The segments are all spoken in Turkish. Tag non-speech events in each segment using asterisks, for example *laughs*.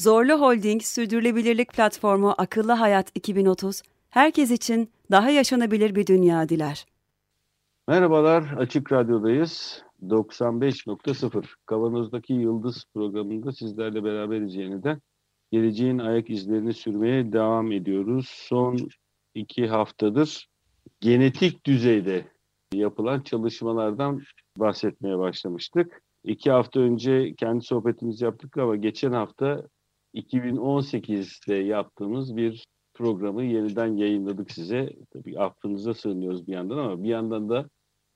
Zorlu Holding Sürdürülebilirlik Platformu Akıllı Hayat 2030, herkes için daha yaşanabilir bir dünya diler. Merhabalar, Açık Radyo'dayız. 95.0 Kavanoz'daki Yıldız programında sizlerle beraberiz yeniden. Geleceğin ayak izlerini sürmeye devam ediyoruz. Son iki haftadır genetik düzeyde yapılan çalışmalardan bahsetmeye başlamıştık. İki hafta önce kendi sohbetimizi yaptık ama geçen hafta 2018'de yaptığımız bir programı yeniden yayınladık size. Tabii affınıza sığınıyoruz bir yandan ama bir yandan da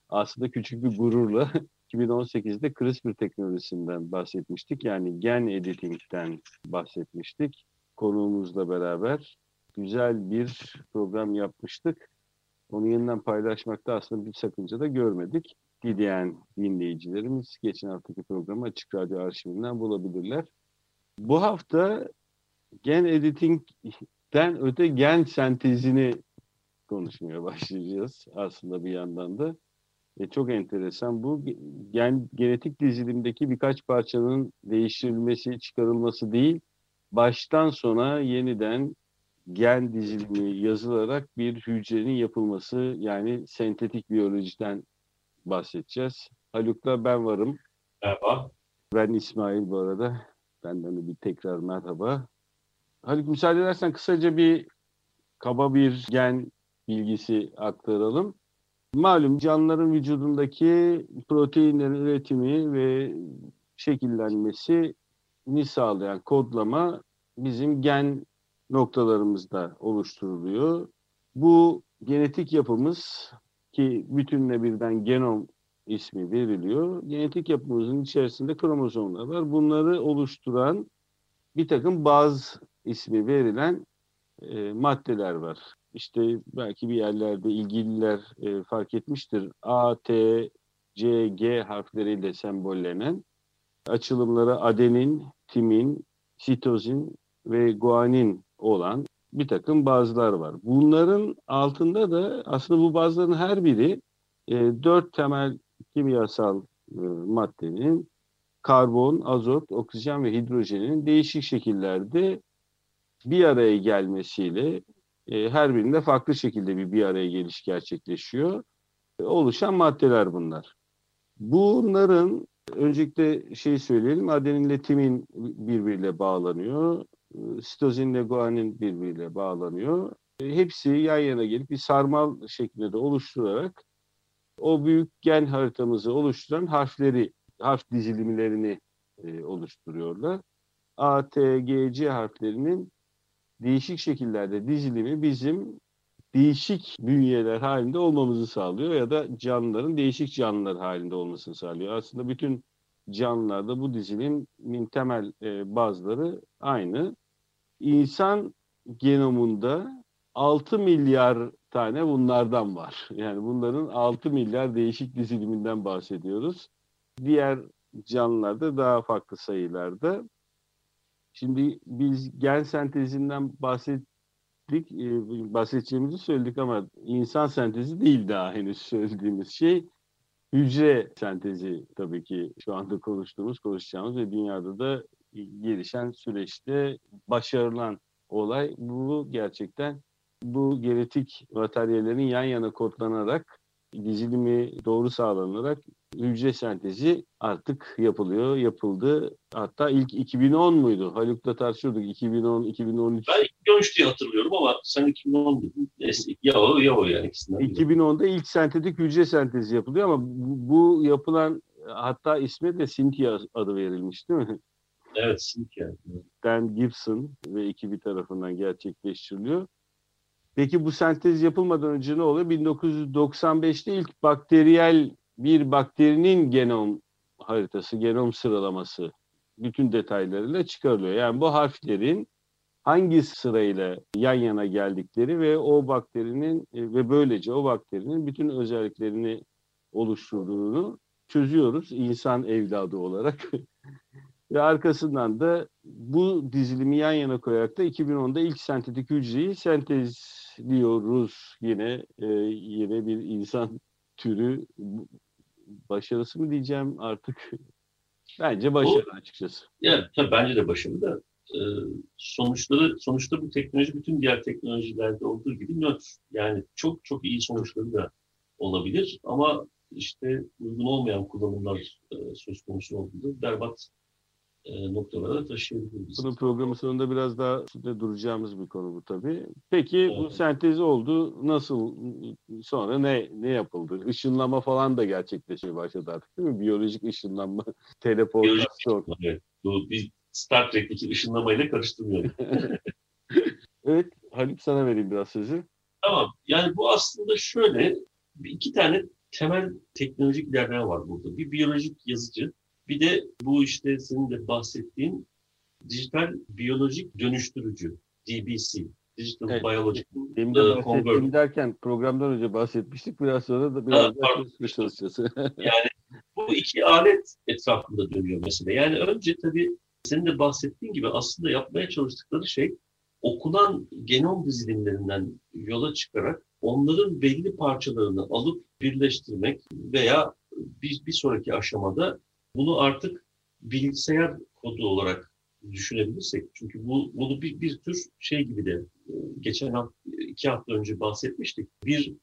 aslında küçük bir gururla *laughs* 2018'de CRISPR teknolojisinden bahsetmiştik. Yani gen editing'den bahsetmiştik. Konuğumuzla beraber güzel bir program yapmıştık. Onu yeniden paylaşmakta aslında bir sakınca da görmedik. Dileyen dinleyicilerimiz geçen haftaki programı Açık Radyo arşivinden bulabilirler. Bu hafta gen editingden öte gen sentezini konuşmaya başlayacağız aslında bir yandan da. E, çok enteresan bu gen, genetik dizilimdeki birkaç parçanın değiştirilmesi, çıkarılması değil, baştan sona yeniden gen dizilimi yazılarak bir hücrenin yapılması yani sentetik biyolojiden bahsedeceğiz. Haluk'la ben varım. Merhaba. Ben İsmail bu arada. Benden de bir tekrar merhaba. Haluk müsaade edersen kısaca bir kaba bir gen bilgisi aktaralım. Malum canlıların vücudundaki proteinlerin üretimi ve şekillenmesini sağlayan kodlama bizim gen noktalarımızda oluşturuluyor. Bu genetik yapımız ki bütünle birden genom ismi veriliyor. Genetik yapımızın içerisinde kromozomlar var. Bunları oluşturan bir takım baz ismi verilen e, maddeler var. İşte belki bir yerlerde ilgililer e, fark etmiştir. A, T, C, G harfleriyle sembollenen açılımları adenin, timin, sitozin ve guanin olan bir takım bazılar var. Bunların altında da aslında bu bazıların her biri e, dört temel kimyasal e, maddenin karbon, azot, oksijen ve hidrojenin değişik şekillerde bir araya gelmesiyle e, her birinde farklı şekilde bir bir araya geliş gerçekleşiyor. E, oluşan maddeler bunlar. Bunların öncelikle şey söyleyelim, adeninle timin birbiriyle bağlanıyor. Sitozinle guanin birbiriyle bağlanıyor. E, hepsi yan yana gelip bir sarmal şeklinde de oluşturarak o büyük gen haritamızı oluşturan harfleri, harf dizilimlerini e, oluşturuyorlar. A, T, G, C harflerinin değişik şekillerde dizilimi bizim değişik bünyeler halinde olmamızı sağlıyor ya da canlıların değişik canlılar halinde olmasını sağlıyor. Aslında bütün canlılarda bu dizilimin temel e, bazıları aynı. İnsan genomunda 6 milyar tane bunlardan var. Yani bunların 6 milyar değişik diziliminden bahsediyoruz. Diğer canlılarda daha farklı sayılarda. Şimdi biz gen sentezinden bahsettik, e, bahsedeceğimizi söyledik ama insan sentezi değil daha henüz söylediğimiz şey. Hücre sentezi tabii ki şu anda konuştuğumuz, konuşacağımız ve dünyada da gelişen süreçte başarılan olay. Bu gerçekten bu genetik materyallerin yan yana kodlanarak dizilimi doğru sağlanarak hücre sentezi artık yapılıyor, yapıldı. Hatta ilk 2010 muydu? Haluk'la tartışıyorduk 2010, 2013. Ben 2013 diye hatırlıyorum ama sen 2010 dedin. Neyse ya o ya o yani ikisinden. 2010'da ilk sentetik hücre sentezi yapılıyor ama bu, bu yapılan hatta ismi de Cynthia adı verilmiş değil mi? Evet Cynthia. Dan Gibson ve ekibi tarafından gerçekleştiriliyor. Peki bu sentez yapılmadan önce ne oluyor? 1995'te ilk bakteriyel bir bakterinin genom haritası, genom sıralaması bütün detaylarıyla çıkarılıyor. Yani bu harflerin hangi sırayla yan yana geldikleri ve o bakterinin e, ve böylece o bakterinin bütün özelliklerini oluşturduğunu çözüyoruz insan evladı olarak. *laughs* ve arkasından da bu dizilimi yan yana koyarak da 2010'da ilk sentetik hücreyi sentezliyoruz yine e, yine bir insan *laughs* türü başarısı mı diyeceğim artık *laughs* bence başarı açıkçası. Ya tabii bence de başarılı da e, sonuçları sonuçta bu teknoloji bütün diğer teknolojilerde olduğu gibi nötr. Yani çok çok iyi sonuçları da olabilir ama işte uygun olmayan kullanımlar e, söz konusu olduğunda berbat noktalara da taşıyabiliriz. Bunun programın sonunda biraz daha üstünde duracağımız bir konu bu tabii. Peki Evet. bu sentezi oldu. Nasıl sonra ne ne yapıldı? Işınlama falan da gerçekleşmeye başladı artık değil mi? Biyolojik ışınlanma, *laughs* teleportasyon. Evet, bu bir Star Trek'teki ışınlamayla karıştırmıyorum. *laughs* Evet, Haluk sana vereyim biraz sözü. Tamam. Yani bu aslında şöyle iki tane temel teknolojik ilerleme var burada. Bir biyolojik yazıcı, bir de bu işte senin de bahsettiğin dijital biyolojik dönüştürücü DBC. Digital Evet. Biological Benim de e, bahsettiğim derken programdan önce bahsetmiştik. Biraz sonra da biraz Ha, daha çalışacağız. *laughs* Bu iki alet etrafında dönüyor mesela. Yani önce tabii senin de bahsettiğin gibi aslında yapmaya çalıştıkları şey okunan genom dizilimlerinden yola çıkarak onların belli parçalarını alıp birleştirmek veya bir, bir sonraki aşamada bunu artık bilgisayar kodu olarak düşünebilirsek. Çünkü bu bunu bir, bir tür şey gibi de e, geçen hafta, iki hafta önce bahsetmiştik. Bir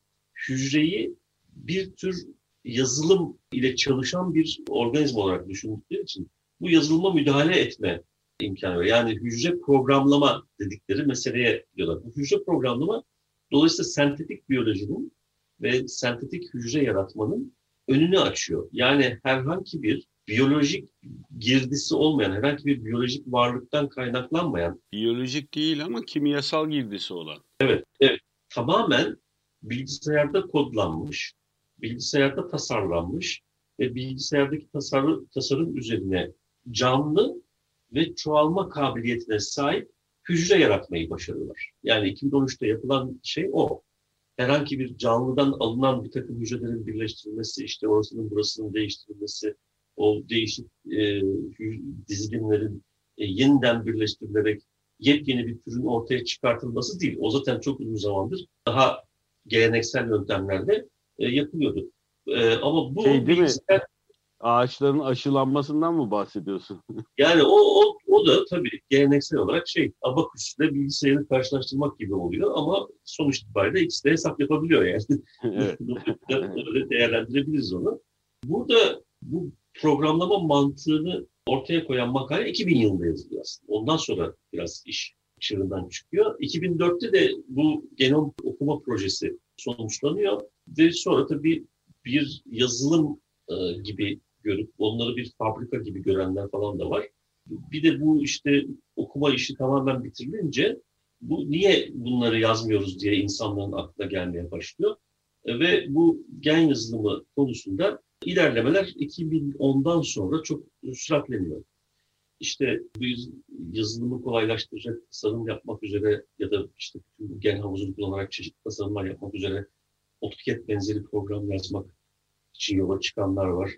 hücreyi bir tür yazılım ile çalışan bir organizma olarak düşündükleri için bu yazılıma müdahale etme imkanı var. Yani hücre programlama dedikleri meseleye diyorlar. Bu hücre programlama dolayısıyla sentetik biyolojinin ve sentetik hücre yaratmanın önünü açıyor. Yani herhangi bir biyolojik girdisi olmayan, herhangi bir biyolojik varlıktan kaynaklanmayan Biyolojik değil ama kimyasal girdisi olan. tamamen bilgisayarda kodlanmış, bilgisayarda tasarlanmış ve bilgisayardaki tasarım, tasarım üzerine canlı ve çoğalma kabiliyetine sahip hücre yaratmayı başarıyorlar. Yani 2013'te yapılan şey o. Herhangi bir canlıdan alınan bir takım hücrelerin birleştirilmesi, işte orasının burasının değiştirilmesi, o değişik e, dizilimlerin e, yeniden birleştirilerek yepyeni bir türün ortaya çıkartılması değil. O zaten çok uzun zamandır daha geleneksel yöntemlerle e, yapılıyordu. E, ama bu Şey bilgisayar Ağaçların aşılanmasından mı bahsediyorsun? *laughs* yani o, o, o da tabii geleneksel olarak şey abaküsle bilgisayarı karşılaştırmak gibi oluyor ama sonuç itibariyle ikisi de hesap yapabiliyor yani. evet. *laughs* *laughs* Öyle değerlendirebiliriz onu. Burada bu programlama mantığını ortaya koyan makale 2000 yılında yazılıyor aslında. Ondan sonra biraz iş çığırından çıkıyor. 2004'te de bu genom okuma projesi sonuçlanıyor ve sonra tabii bir yazılım e, gibi görüp onları bir fabrika gibi görenler falan da var. Bir de bu işte okuma işi tamamen bitirilince bu niye bunları yazmıyoruz diye insanların aklına gelmeye başlıyor. E, Ve bu gen yazılımı konusunda ilerlemeler 2010'dan sonra çok süratleniyor. İşte bu yaz- yazılımı kolaylaştıracak tasarım yapmak üzere ya da işte gen havuzunu kullanarak çeşitli tasarımlar yapmak üzere AutoCAD benzeri program yazmak için yola çıkanlar var.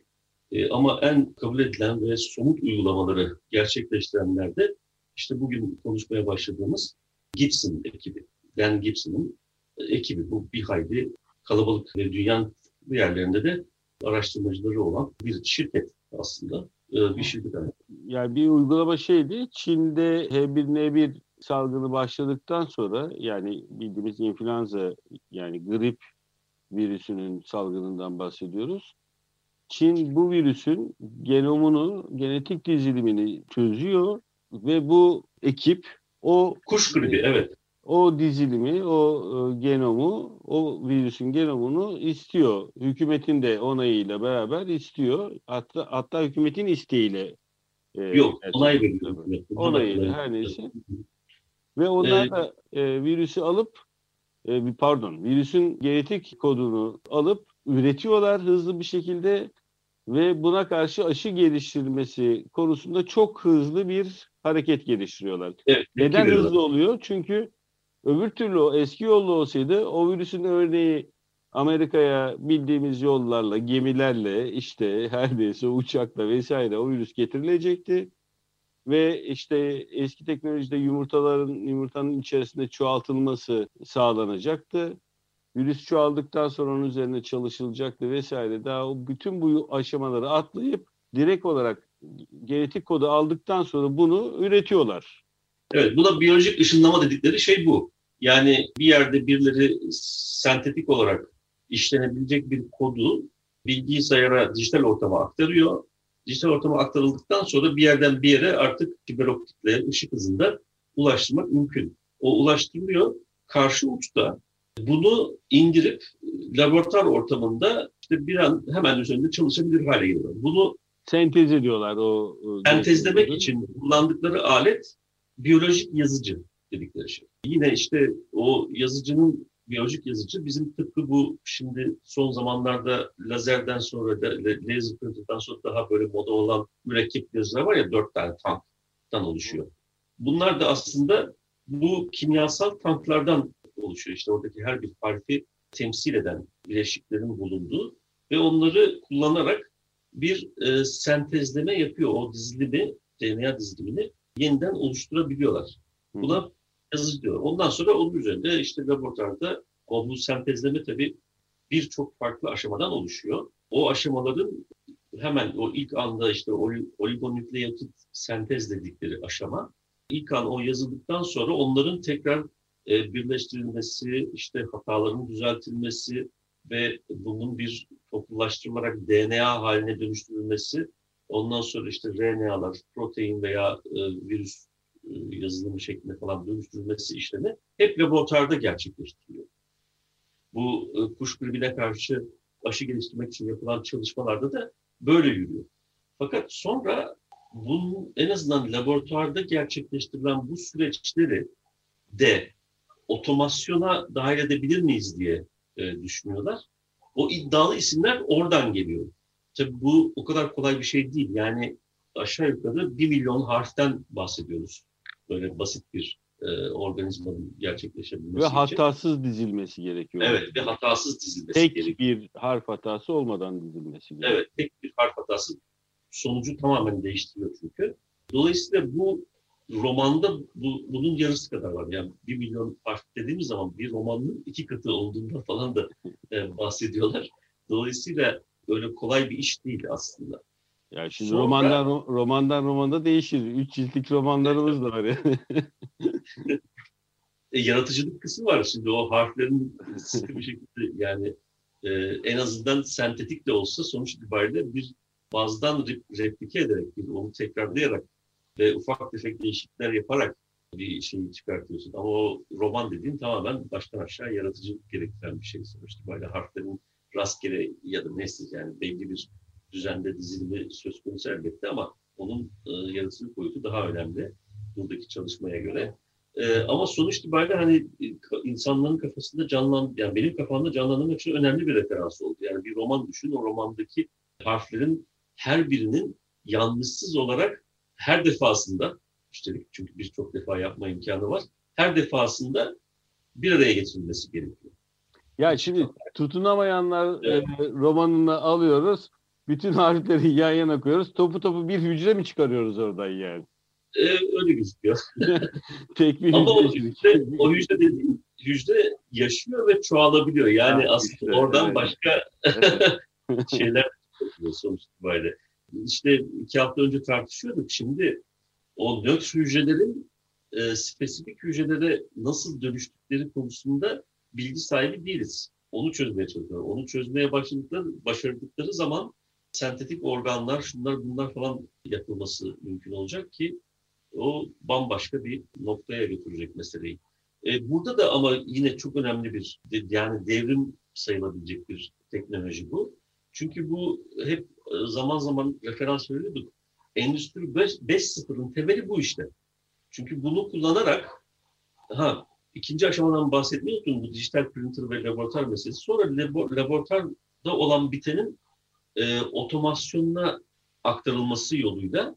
E, ama en kabul edilen ve somut uygulamaları gerçekleştirenler de işte bugün konuşmaya başladığımız Gibson ekibi. Dan Gibson'ın e, ekibi. Bu bir hayli kalabalık ve dünyanın yerlerinde de araştırmacıları olan bir şirket aslında. E, bir şirket. Yani bir uygulama şeydi. Çin'de H1N1 salgını başladıktan sonra yani bildiğimiz influenza yani grip virüsünün salgınından bahsediyoruz. Çin bu virüsün genomunu, genetik dizilimini çözüyor ve bu ekip o Kuş gribi evet. O dizilimi, o e, genomu, o virüsün genomunu istiyor. Hükümetin de onayıyla beraber istiyor. Hatta hatta hükümetin isteğiyle e, Yok onay gerçekleştiriyor. veriyor. Onayıyla, onay her neyse. Ve onlar Ee, da e, virüsü alıp e, pardon, virüsün genetik kodunu alıp üretiyorlar hızlı bir şekilde ve buna karşı aşı geliştirmesi konusunda çok hızlı bir hareket geliştiriyorlar. Evet, Neden hızlı oluyor? Çünkü öbür türlü o eski yolla olsaydı o virüsün örneği Amerika'ya bildiğimiz yollarla, gemilerle, işte her neyse uçakla vesaire o virüs getirilecekti. Ve işte eski teknolojide yumurtaların yumurtanın içerisinde çoğaltılması sağlanacaktı. Virüs çoğaldıktan sonra onun üzerine çalışılacaktı vesaire. Daha o bütün bu aşamaları atlayıp direkt olarak genetik kodu aldıktan sonra bunu üretiyorlar. Evet, buna biyolojik ışınlama dedikleri şey bu. Yani bir yerde birileri sentetik olarak işlenebilecek bir kodu bilgisayara, dijital ortama aktarıyor. Dijital ortama aktarıldıktan sonra bir yerden bir yere artık fiber optikle ışık hızında ulaştırmak mümkün. O ulaştırılıyor. Karşı uçta bunu indirip laboratuvar ortamında işte bir an hemen üzerinde çalışabilir hale geliyor. Bunu Sentez ediyorlar o. sentezlemek için kullandıkları alet biyolojik yazıcı dedikleri şey. Yine işte o yazıcının biyolojik yazıcı bizim tıpkı bu şimdi son zamanlarda lazerden sonra da laser printer'dan sonra daha böyle moda olan mürekkep yazıcılar var ya dört tane tanktan oluşuyor. Bunlar da aslında bu kimyasal tanklardan oluşuyor. İşte oradaki her bir harfi temsil eden bileşiklerin bulunduğu ve onları kullanarak bir e, sentezleme yapıyor. O dizilimi, DNA dizilimini yeniden oluşturabiliyorlar. Buna yazıcı diyor. Ondan sonra onun üzerinde işte laboratuvarda o bu sentezleme tabii birçok farklı aşamadan oluşuyor. O aşamaların hemen o ilk anda işte oli- oligonükleotit sentez dedikleri aşama. İlk an o yazıldıktan sonra onların tekrar e, birleştirilmesi, işte hataların düzeltilmesi ve bunun bir toplulaştırılarak DNA haline dönüştürülmesi, ondan sonra işte RNA'lar, protein veya e, virüs yazılımı şeklinde falan dönüştürülmesi işlemi hep laboratuvarda gerçekleştiriliyor. Bu e, kuş gribine karşı aşı geliştirmek için yapılan çalışmalarda da böyle yürüyor. Fakat sonra bunun en azından laboratuvarda gerçekleştirilen bu süreçleri de otomasyona dahil edebilir miyiz diye e, düşünüyorlar. O iddialı isimler oradan geliyor. Tabii bu o kadar kolay bir şey değil. Yani aşağı yukarı bir milyon harften bahsediyoruz. Böyle basit bir e, organizmanın gerçekleşebilmesi Ve için. hatasız dizilmesi gerekiyor. Evet ve hatasız dizilmesi Tek gerekiyor. bir harf hatası olmadan dizilmesi gerekiyor. Evet, tek bir harf hatası sonucu tamamen değiştiriyor çünkü. Dolayısıyla bu romanda bu, bunun yarısı kadar var. Yani bir milyon harf dediğimiz zaman bir romanın iki katı olduğundan falan da e, bahsediyorlar. Dolayısıyla öyle kolay bir iş değil aslında. Yani şimdi Sonra- romandan ro- romandan romanda değişir. Üç ciltlik romanlarımız da var yani. *laughs* E, yaratıcılık kısmı var şimdi o harflerin sıkı bir şekilde yani e, en azından sentetik de olsa sonuç itibariyle bir bazdan rep- replike ederek bir onu tekrarlayarak ve ufak tefek değişiklikler yaparak bir şeyi çıkartıyorsun. Ama o roman dediğin tamamen baştan aşağı yaratıcılık gerektiren bir şey sonuç itibariyle harflerin rastgele ya da neyse yani belli bir düzende dizilimi söz konusu elbette ama onun e, yaratıcılık boyutu daha önemli buradaki çalışmaya göre. Ee, ama sonuç itibariyle hani e, insanların kafasında canlan, yani benim kafamda canlandırmak için önemli bir referans oldu. Yani bir roman düşün, o romandaki harflerin her birinin yanlışsız olarak her defasında, üstelik çünkü birçok defa yapma imkanı var, her defasında bir araya getirilmesi gerekiyor. Ya şimdi tutunamayanlar Evet. e, romanını alıyoruz. Bütün harfleri yan yana koyuyoruz. Topu topu bir hücre mi çıkarıyoruz oradan yani? Ee, öyle gözüküyor. *laughs* Tek bir Ama o hücre. hücre, o hücre dediğim hücre yaşıyor ve çoğalabiliyor. Yani Ha, aslında işte, oradan evet. başka *laughs* şeyler sonuç itibariyle. İşte iki hafta önce tartışıyorduk. Şimdi o nötr hücrelerin e, spesifik hücrelere nasıl dönüştükleri konusunda bilgi sahibi değiliz. Onu çözmeye çalışıyorlar. Onu çözmeye başladıkları, başardıkları zaman sentetik organlar, şunlar bunlar falan yapılması mümkün olacak ki o bambaşka bir noktaya götürecek meseleyi. E, burada da ama yine çok önemli bir yani devrim sayılabilecek bir teknoloji bu. Çünkü bu hep e, zaman zaman referans veriyorduk. Endüstri 5 5.0'ın temeli bu işte. Çünkü bunu kullanarak ha ikinci aşamadan bahsetmeyi unuttum bu dijital printer ve laboratuvar meselesi. Sonra labo- laboratuvarda olan bitenin e, otomasyonuna aktarılması yoluyla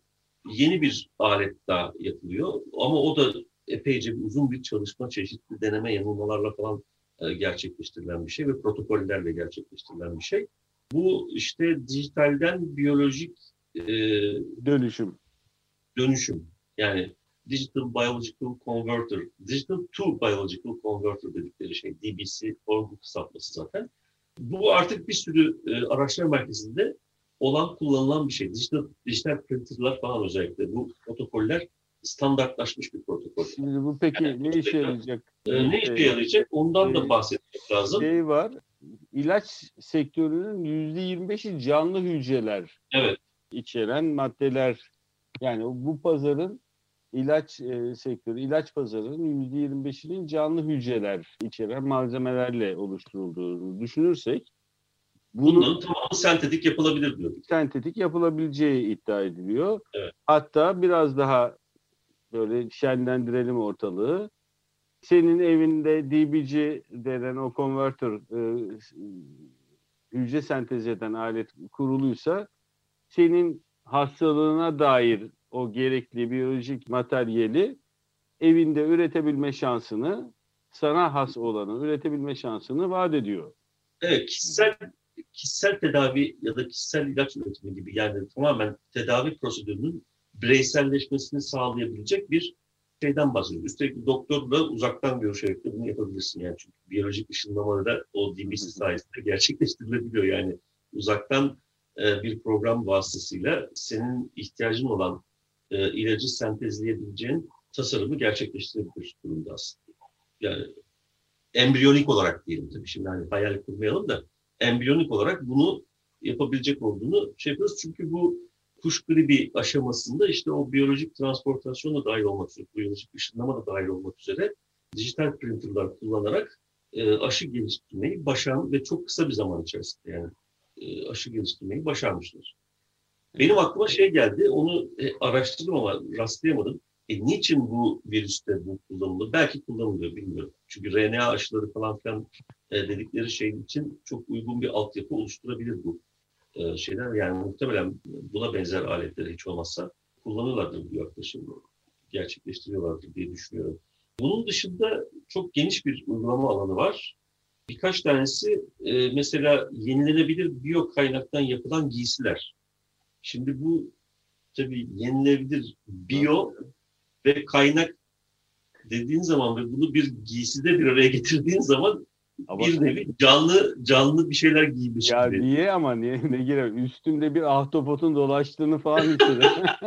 yeni bir alet daha yapılıyor. Ama o da epeyce bir uzun bir çalışma, çeşitli deneme yanılmalarla falan e, gerçekleştirilen bir şey ve protokollerle gerçekleştirilen bir şey. Bu işte dijitalden biyolojik e, Dönüşüm. dönüşüm. Yani Digital Biological Converter, Digital to Biological Converter dedikleri şey. DBC, orgu kısaltması zaten. Bu artık bir sürü e, araştırma merkezinde olan, kullanılan bir şey. Dijital, dijital printerlar falan özellikle. Bu protokoller standartlaşmış bir protokol. Şimdi bu peki ne işe yarayacak? E, ne işe yarayacak? Ondan da bahsetmek lazım. Şey var. İlaç sektörünün yüzde 25'i canlı hücreler Evet. içeren maddeler. Yani bu pazarın ilaç e, sektörü, ilaç pazarının yüzde 25'inin canlı hücreler içeren malzemelerle oluşturulduğunu düşünürsek bunun Bunların tamamı sentetik yapılabilir diyor. sentetik yapılabileceği iddia ediliyor. Evet. Hatta biraz daha böyle şenlendirelim ortalığı. Senin evinde DBC denen o konvertör e, hücre sentez eden alet kuruluysa senin hastalığına dair o gerekli biyolojik materyali evinde üretebilme şansını sana has olanı üretebilme şansını vaat ediyor. Evet, kişisel kişisel tedavi ya da kişisel ilaç üretimi gibi yani tamamen tedavi prosedürünün bireyselleşmesini sağlayabilecek bir şeyden bahsediyoruz. Üstelik doktorla uzaktan görüşerek de bunu yapabilirsin yani çünkü biyolojik ışınlama da o DBC sayesinde gerçekleştirilebiliyor yani uzaktan e, bir program vasıtasıyla senin ihtiyacın olan e, ilacı sentezleyebileceğin tasarımı gerçekleştirebilir durumda aslında. Yani embriyonik olarak diyelim tabii şimdi hani hayal kurmayalım da embriyonik olarak bunu yapabilecek olduğunu şey yapıyoruz. Çünkü bu kuş gribi aşamasında işte o biyolojik transportasyon da dahil olmak üzere, biyolojik ışınlama da dahil olmak üzere dijital printerlar kullanarak e, aşı geliştirmeyi başaran ve çok kısa bir zaman içerisinde yani e, aşı geliştirmeyi başarmışlar. Benim aklıma şey geldi, onu e, araştırdım ama rastlayamadım. E, niçin bu virüste bu kullanılıyor? Belki kullanılıyor, bilmiyorum. Çünkü RNA aşıları falan filan e, dedikleri şey için çok uygun bir altyapı oluşturabilir bu e, şeyler. Yani muhtemelen buna benzer aletleri hiç olmazsa kullanırlardır bu yaklaşımı. Gerçekleştiriyorlardır diye düşünüyorum. Bunun dışında çok geniş bir uygulama alanı var. Birkaç tanesi e, mesela yenilenebilir biyo kaynaktan yapılan giysiler. Şimdi bu tabii yenilebilir biyo ve kaynak dediğin zaman ve bunu bir giyside bir araya getirdiğin zaman Ama bir nevi canlı canlı bir şeyler giymiş ya gibi. niye ama niye *laughs* ne girer? Üstünde bir ahtapotun dolaştığını falan hisseder.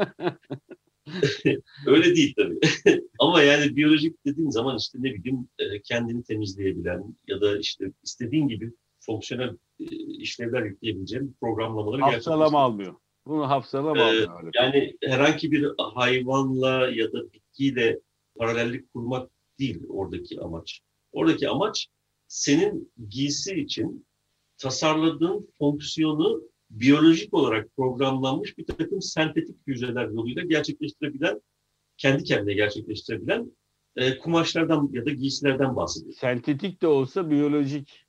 *laughs* Öyle değil tabii. *laughs* Ama yani biyolojik dediğin zaman işte ne bileyim e, kendini temizleyebilen ya da işte istediğin gibi fonksiyonel e, işlevler yükleyebileceğin programlamaları hafsalama almıyor. Bunu hafsalama Ee, alet. Yani herhangi bir hayvanla ya da bitkiyle paralellik kurmak değil oradaki amaç. Oradaki amaç senin giysi için tasarladığın fonksiyonu biyolojik olarak programlanmış bir takım sentetik hücreler yoluyla gerçekleştirebilen, kendi kendine gerçekleştirebilen e, kumaşlardan ya da giysilerden bahsediyor. Sentetik de olsa biyolojik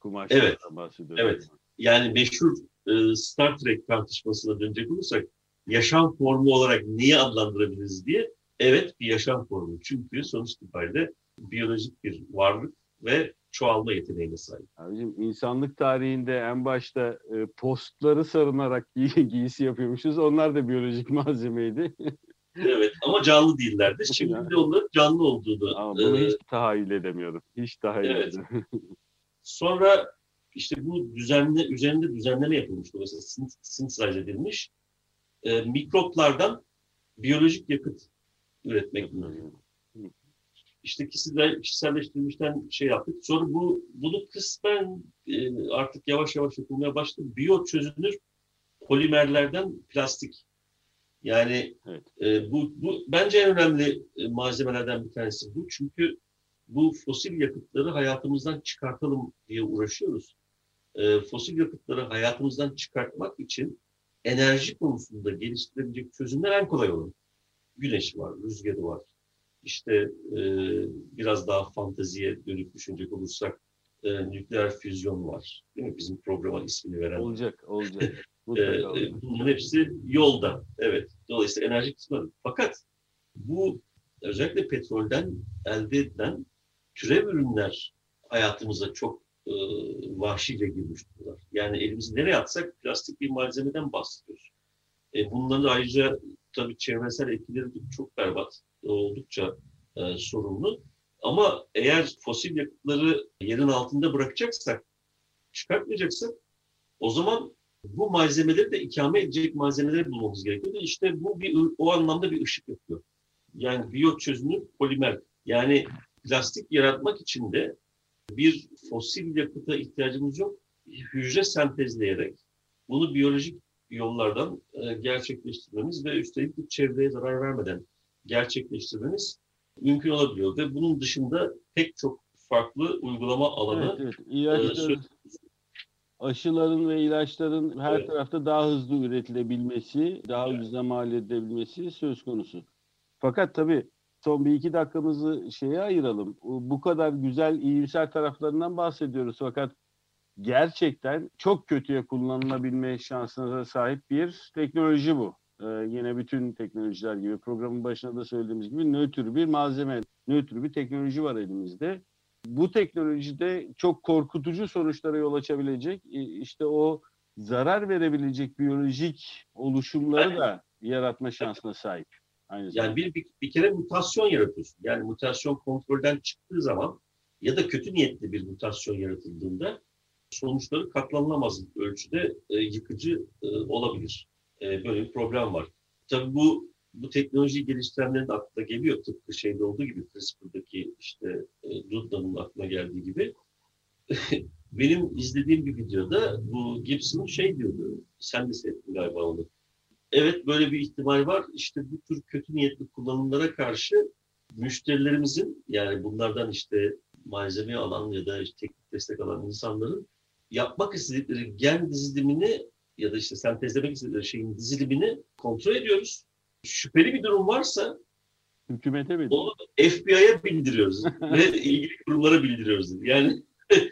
kumaşlardan Evet. bahsediyorum. Evet. Yani meşhur e, Star Trek tartışmasına dönecek olursak yaşam formu olarak neyi adlandırabiliriz diye evet bir yaşam formu. Çünkü sonuç itibariyle biyolojik bir varlık ve çoğalma yeteneğine sahip. Abicim insanlık tarihinde en başta e, postları sarınarak *laughs* giy- giysi yapıyormuşuz. Onlar da biyolojik *laughs* malzemeydi. Evet ama canlı değillerdi. *laughs* Şimdi de onların canlı olduğunu. Ama bunu e, hiç tahayyül edemiyorum. Hiç tahayyül Evet. edemiyorum. Sonra işte bu düzenle üzerinde düzenleme. Mesela syn- synthesize edilmiş. E, mikroplardan biyolojik yakıt üretmek mümkün. İşte kişisel, kişiselleştirilmişten şey yaptık. Sonra bu bunu kısmen e, artık yavaş yavaş yapılmaya başladı. Biyo çözünür polimerlerden plastik. Yani Evet. e, bu, bu bence en önemli e, malzemelerden bir tanesi bu. Çünkü bu fosil yakıtları hayatımızdan çıkartalım diye uğraşıyoruz. E, fosil yakıtları hayatımızdan çıkartmak için enerji konusunda geliştirebilecek çözümler en kolay olan. Güneş var, rüzgarı var. İşte e, biraz daha fanteziye dönüp düşünecek olursak e, nükleer füzyon var. Değil mi? Bizim programa ismini veren. olacak, olacak. *laughs* Mutlaka. Ee, bunların hepsi yolda. Evet. Dolayısıyla enerji kısmı. Fakat bu özellikle petrolden elde edilen türev ürünler hayatımıza çok e, vahşice girmiş durumlar. Yani elimizi nereye atsak plastik bir malzemeden bahsediyoruz. E, bunların ayrıca tabii çevresel etkileri çok berbat, oldukça e, sorunlu. Ama eğer fosil yakıtları yerin altında bırakacaksak, çıkartmayacaksak o zaman bu malzemeleri de ikame edecek malzemeleri bulmamız gerekiyor. İşte bu bir o anlamda bir ışık yapıyor. Yani biyot çözünür polimer. Yani plastik yaratmak için de bir fosil yakıta ihtiyacımız yok. Hücre sentezleyerek bunu biyolojik yollardan e, gerçekleştirmemiz ve üstelik çevreye zarar vermeden gerçekleştirmemiz mümkün olabiliyor. Ve bunun dışında pek çok farklı uygulama alanı evet, evet. İlaçların, e, aşıların ve ilaçların her evet. tarafta daha hızlı üretilebilmesi, daha evet. ucuza mal edilebilmesi söz konusu. Fakat tabii son bir iki dakikamızı şeye ayıralım. Bu kadar güzel, iyimser taraflarından bahsediyoruz. Fakat gerçekten çok kötüye kullanılabilme şansına sahip bir teknoloji bu. Ee, yine bütün teknolojiler gibi programın başında da söylediğimiz gibi nötr bir malzeme, nötr bir teknoloji var elimizde. Bu teknolojide çok korkutucu sonuçlara yol açabilecek işte o zarar verebilecek biyolojik oluşumları da yaratma şansına sahip. Aynı yani bir, bir, bir kere mutasyon yaratıyorsun. Yani mutasyon kontrolden çıktığı zaman ya da kötü niyetli bir mutasyon yaratıldığında sonuçları katlanılamaz ölçüde e, yıkıcı e, olabilir. E, böyle bir problem var. Tabii bu bu teknolojiyi geliştirenlerin aklına geliyor. Tıpkı şeyde olduğu gibi CRISPR'daki işte e, Dudla'nın aklına geldiği gibi. *laughs* Benim izlediğim bir videoda bu Gibson şey diyordu. Sen de seyrettin galiba onu. Evet böyle bir ihtimal var. İşte bu tür kötü niyetli kullanımlara karşı müşterilerimizin yani bunlardan işte malzeme alan ya da işte teknik destek alan insanların yapmak istedikleri gen dizilimini ya da işte sentezlemek istedikleri şeyin dizilimini kontrol ediyoruz. Şüpheli bir durum varsa hükümete mi? Onu FBI'ye bildiriyoruz *laughs* ve ilgili kurumlara bildiriyoruz. Yani *laughs*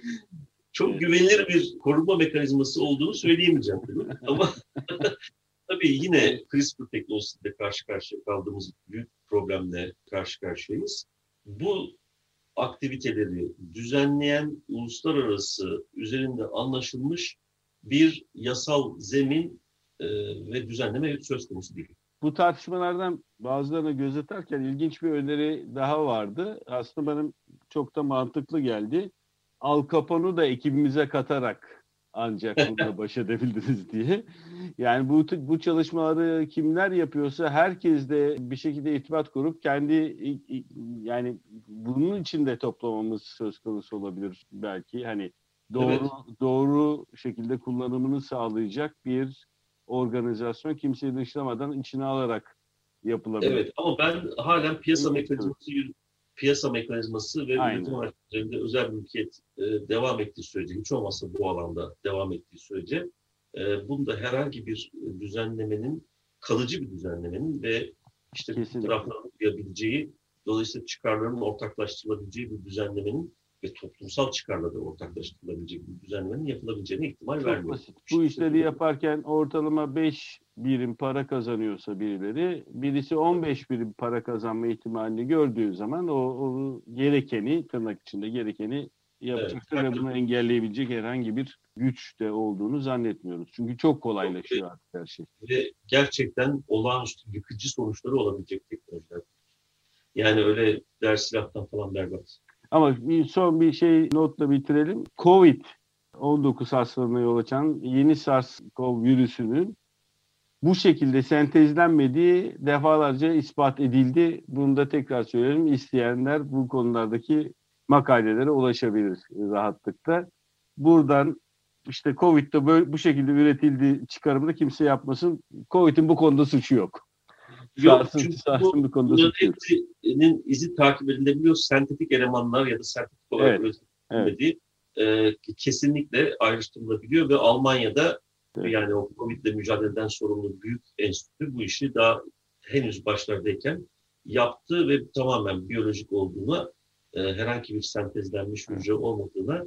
çok güvenilir bir koruma mekanizması olduğunu söyleyemeyeceğim. Ama *laughs* tabii yine CRISPR teknolojisinde karşı karşıya kaldığımız büyük problemle karşı karşıyayız. Bu aktiviteleri düzenleyen uluslararası üzerinde anlaşılmış bir yasal zemin e, ve düzenleme söz konusu değil. Bu tartışmalardan bazılarına göz atarken ilginç bir öneri daha vardı. Aslında benim çok da mantıklı geldi. Al Capone'u da ekibimize katarak ancak bununla *laughs* baş edebildiniz diye. Yani bu bu çalışmaları kimler yapıyorsa herkes de bir şekilde irtibat kurup kendi yani bunun için de toplamamız söz konusu olabilir belki. Hani doğru evet. doğru şekilde kullanımını sağlayacak bir organizasyon kimseyi dışlamadan içine alarak yapılabilir. Evet ama ben halen piyasa mekanizması piyasa mekanizması ve Aynen. üretim araçlarında özel mülkiyet e, devam ettiği sürece, hiç olmazsa bu alanda devam ettiği sürece e, bunda herhangi bir düzenlemenin, kalıcı bir düzenlemenin ve işte tarafların uyabileceği, dolayısıyla çıkarların ortaklaştırılabileceği bir düzenlemenin ve toplumsal çıkarla da ortaklaştırılabilecek bir düzenlemenin yapılabileceğine ihtimal Çok vermiyor. Basit. Bu işleri yaparken ortalama 5 birim para kazanıyorsa birileri, birisi 15 birim para kazanma ihtimalini gördüğü zaman o, o gerekeni, tırnak içinde gerekeni yapacaktır evet, ve bunu engelleyebilecek herhangi bir güç de olduğunu zannetmiyoruz. Çünkü çok kolaylaşıyor artık her şey. Ve gerçekten olağanüstü yıkıcı sonuçları olabilecek teknolojiler. Yani öyle ders silahtan falan berbat. Ama bir son bir şey notla bitirelim. Covid 19 hastalığına yol açan yeni SARS-CoV virüsünün bu şekilde sentezlenmediği defalarca ispat edildi. Bunu da tekrar söyleyelim. İsteyenler bu konulardaki makalelere ulaşabilir rahatlıkla. Buradan işte Covid'de böyle bu şekilde üretildi çıkarımını kimse yapmasın. Covid'in bu konuda suçu yok. Yok Sarsın, çünkü bu, bu konuda hepsinin izi takip edilebiliyor. Sentetik elemanlar ya da sentetik olarak evet, evet. e, kesinlikle ayrıştırılabiliyor ve Almanya'da evet. yani o Covid ile mücadeleden sorumlu büyük enstitü bu işi daha henüz başlardayken yaptı ve tamamen biyolojik olduğuna e, herhangi bir sentezlenmiş hücre olmadığına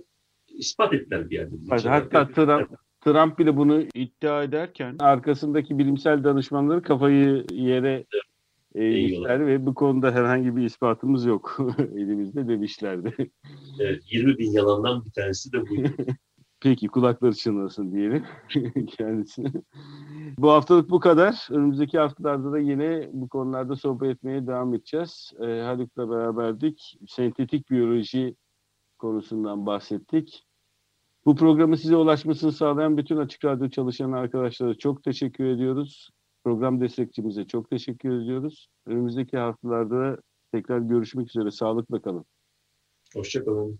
ispat ettiler bir yerde. Hatta Trump, Trump bile bunu iddia ederken arkasındaki bilimsel danışmanları kafayı yere eğmişler ve bu konuda herhangi bir ispatımız yok *laughs* elimizde demişlerdi. Evet, 20 bin yalandan bir tanesi de buydu. *laughs* Peki kulakları çınlasın diyelim *laughs* kendisine. bu haftalık bu kadar. Önümüzdeki haftalarda da yine bu konularda sohbet etmeye devam edeceğiz. Ee, Haluk'la beraberdik. Sentetik biyoloji konusundan bahsettik. Bu programı size ulaşmasını sağlayan bütün Açık Radyo çalışan arkadaşlara çok teşekkür ediyoruz. Program destekçimize çok teşekkür ediyoruz. Önümüzdeki haftalarda tekrar görüşmek üzere. Sağlıkla kalın. Hoşçakalın.